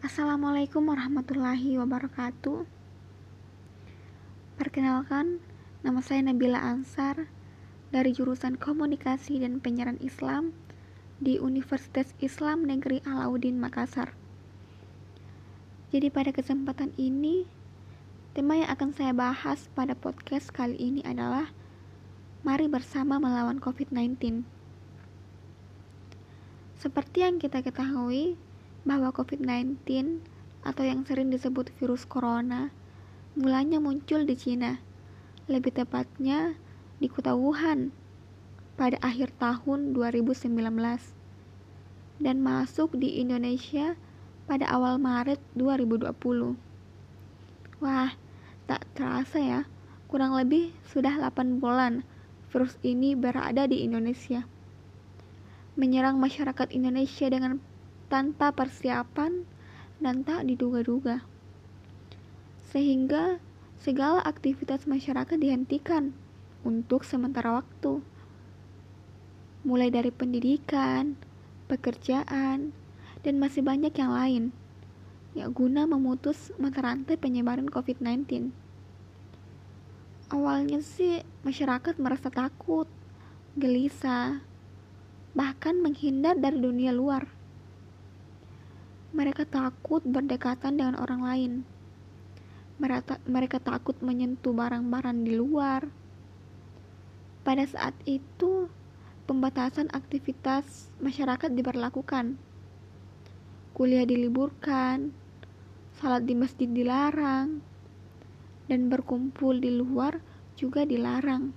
Assalamualaikum warahmatullahi wabarakatuh. Perkenalkan, nama saya Nabila Ansar dari jurusan Komunikasi dan Penyiaran Islam di Universitas Islam Negeri Alauddin Makassar. Jadi pada kesempatan ini, tema yang akan saya bahas pada podcast kali ini adalah Mari bersama melawan COVID-19. Seperti yang kita ketahui, bahwa COVID-19 atau yang sering disebut virus corona mulanya muncul di Cina, lebih tepatnya di kota Wuhan pada akhir tahun 2019 dan masuk di Indonesia pada awal Maret 2020. Wah, tak terasa ya, kurang lebih sudah 8 bulan virus ini berada di Indonesia. Menyerang masyarakat Indonesia dengan tanpa persiapan dan tak diduga-duga. Sehingga segala aktivitas masyarakat dihentikan untuk sementara waktu. Mulai dari pendidikan, pekerjaan, dan masih banyak yang lain. Ya guna memutus mata rantai penyebaran COVID-19. Awalnya sih masyarakat merasa takut, gelisah, bahkan menghindar dari dunia luar mereka takut berdekatan dengan orang lain. Mereka, takut menyentuh barang-barang di luar. Pada saat itu, pembatasan aktivitas masyarakat diberlakukan. Kuliah diliburkan, salat di masjid dilarang, dan berkumpul di luar juga dilarang.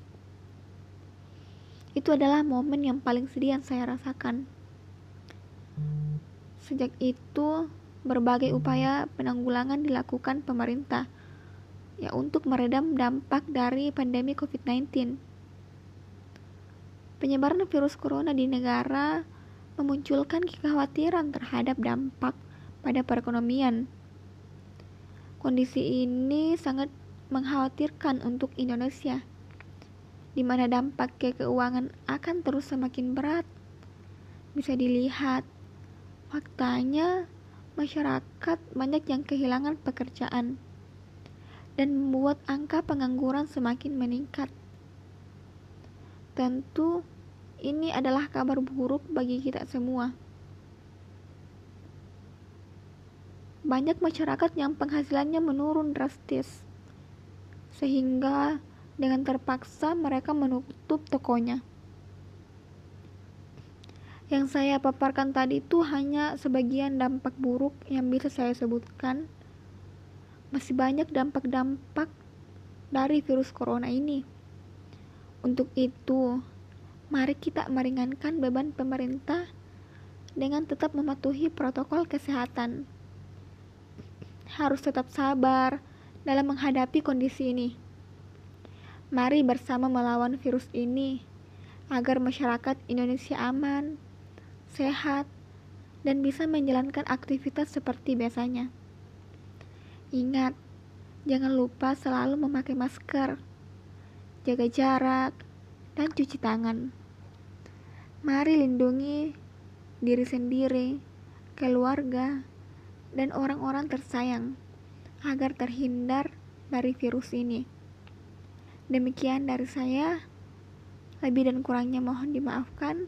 Itu adalah momen yang paling sedih yang saya rasakan. Sejak itu, berbagai upaya penanggulangan dilakukan pemerintah ya untuk meredam dampak dari pandemi COVID-19. Penyebaran virus corona di negara memunculkan kekhawatiran terhadap dampak pada perekonomian. Kondisi ini sangat mengkhawatirkan untuk Indonesia, di mana dampak ke keuangan akan terus semakin berat. Bisa dilihat Faktanya, masyarakat banyak yang kehilangan pekerjaan dan membuat angka pengangguran semakin meningkat. Tentu, ini adalah kabar buruk bagi kita semua. Banyak masyarakat yang penghasilannya menurun drastis, sehingga dengan terpaksa mereka menutup tokonya. Yang saya paparkan tadi itu hanya sebagian dampak buruk yang bisa saya sebutkan. Masih banyak dampak-dampak dari virus corona ini. Untuk itu, mari kita meringankan beban pemerintah dengan tetap mematuhi protokol kesehatan. Harus tetap sabar dalam menghadapi kondisi ini. Mari bersama melawan virus ini agar masyarakat Indonesia aman, sehat, dan bisa menjalankan aktivitas seperti biasanya. Ingat, jangan lupa selalu memakai masker, jaga jarak, dan cuci tangan. Mari lindungi diri sendiri, keluarga, dan orang-orang tersayang agar terhindar dari virus ini. Demikian dari saya. Lebih dan kurangnya mohon dimaafkan.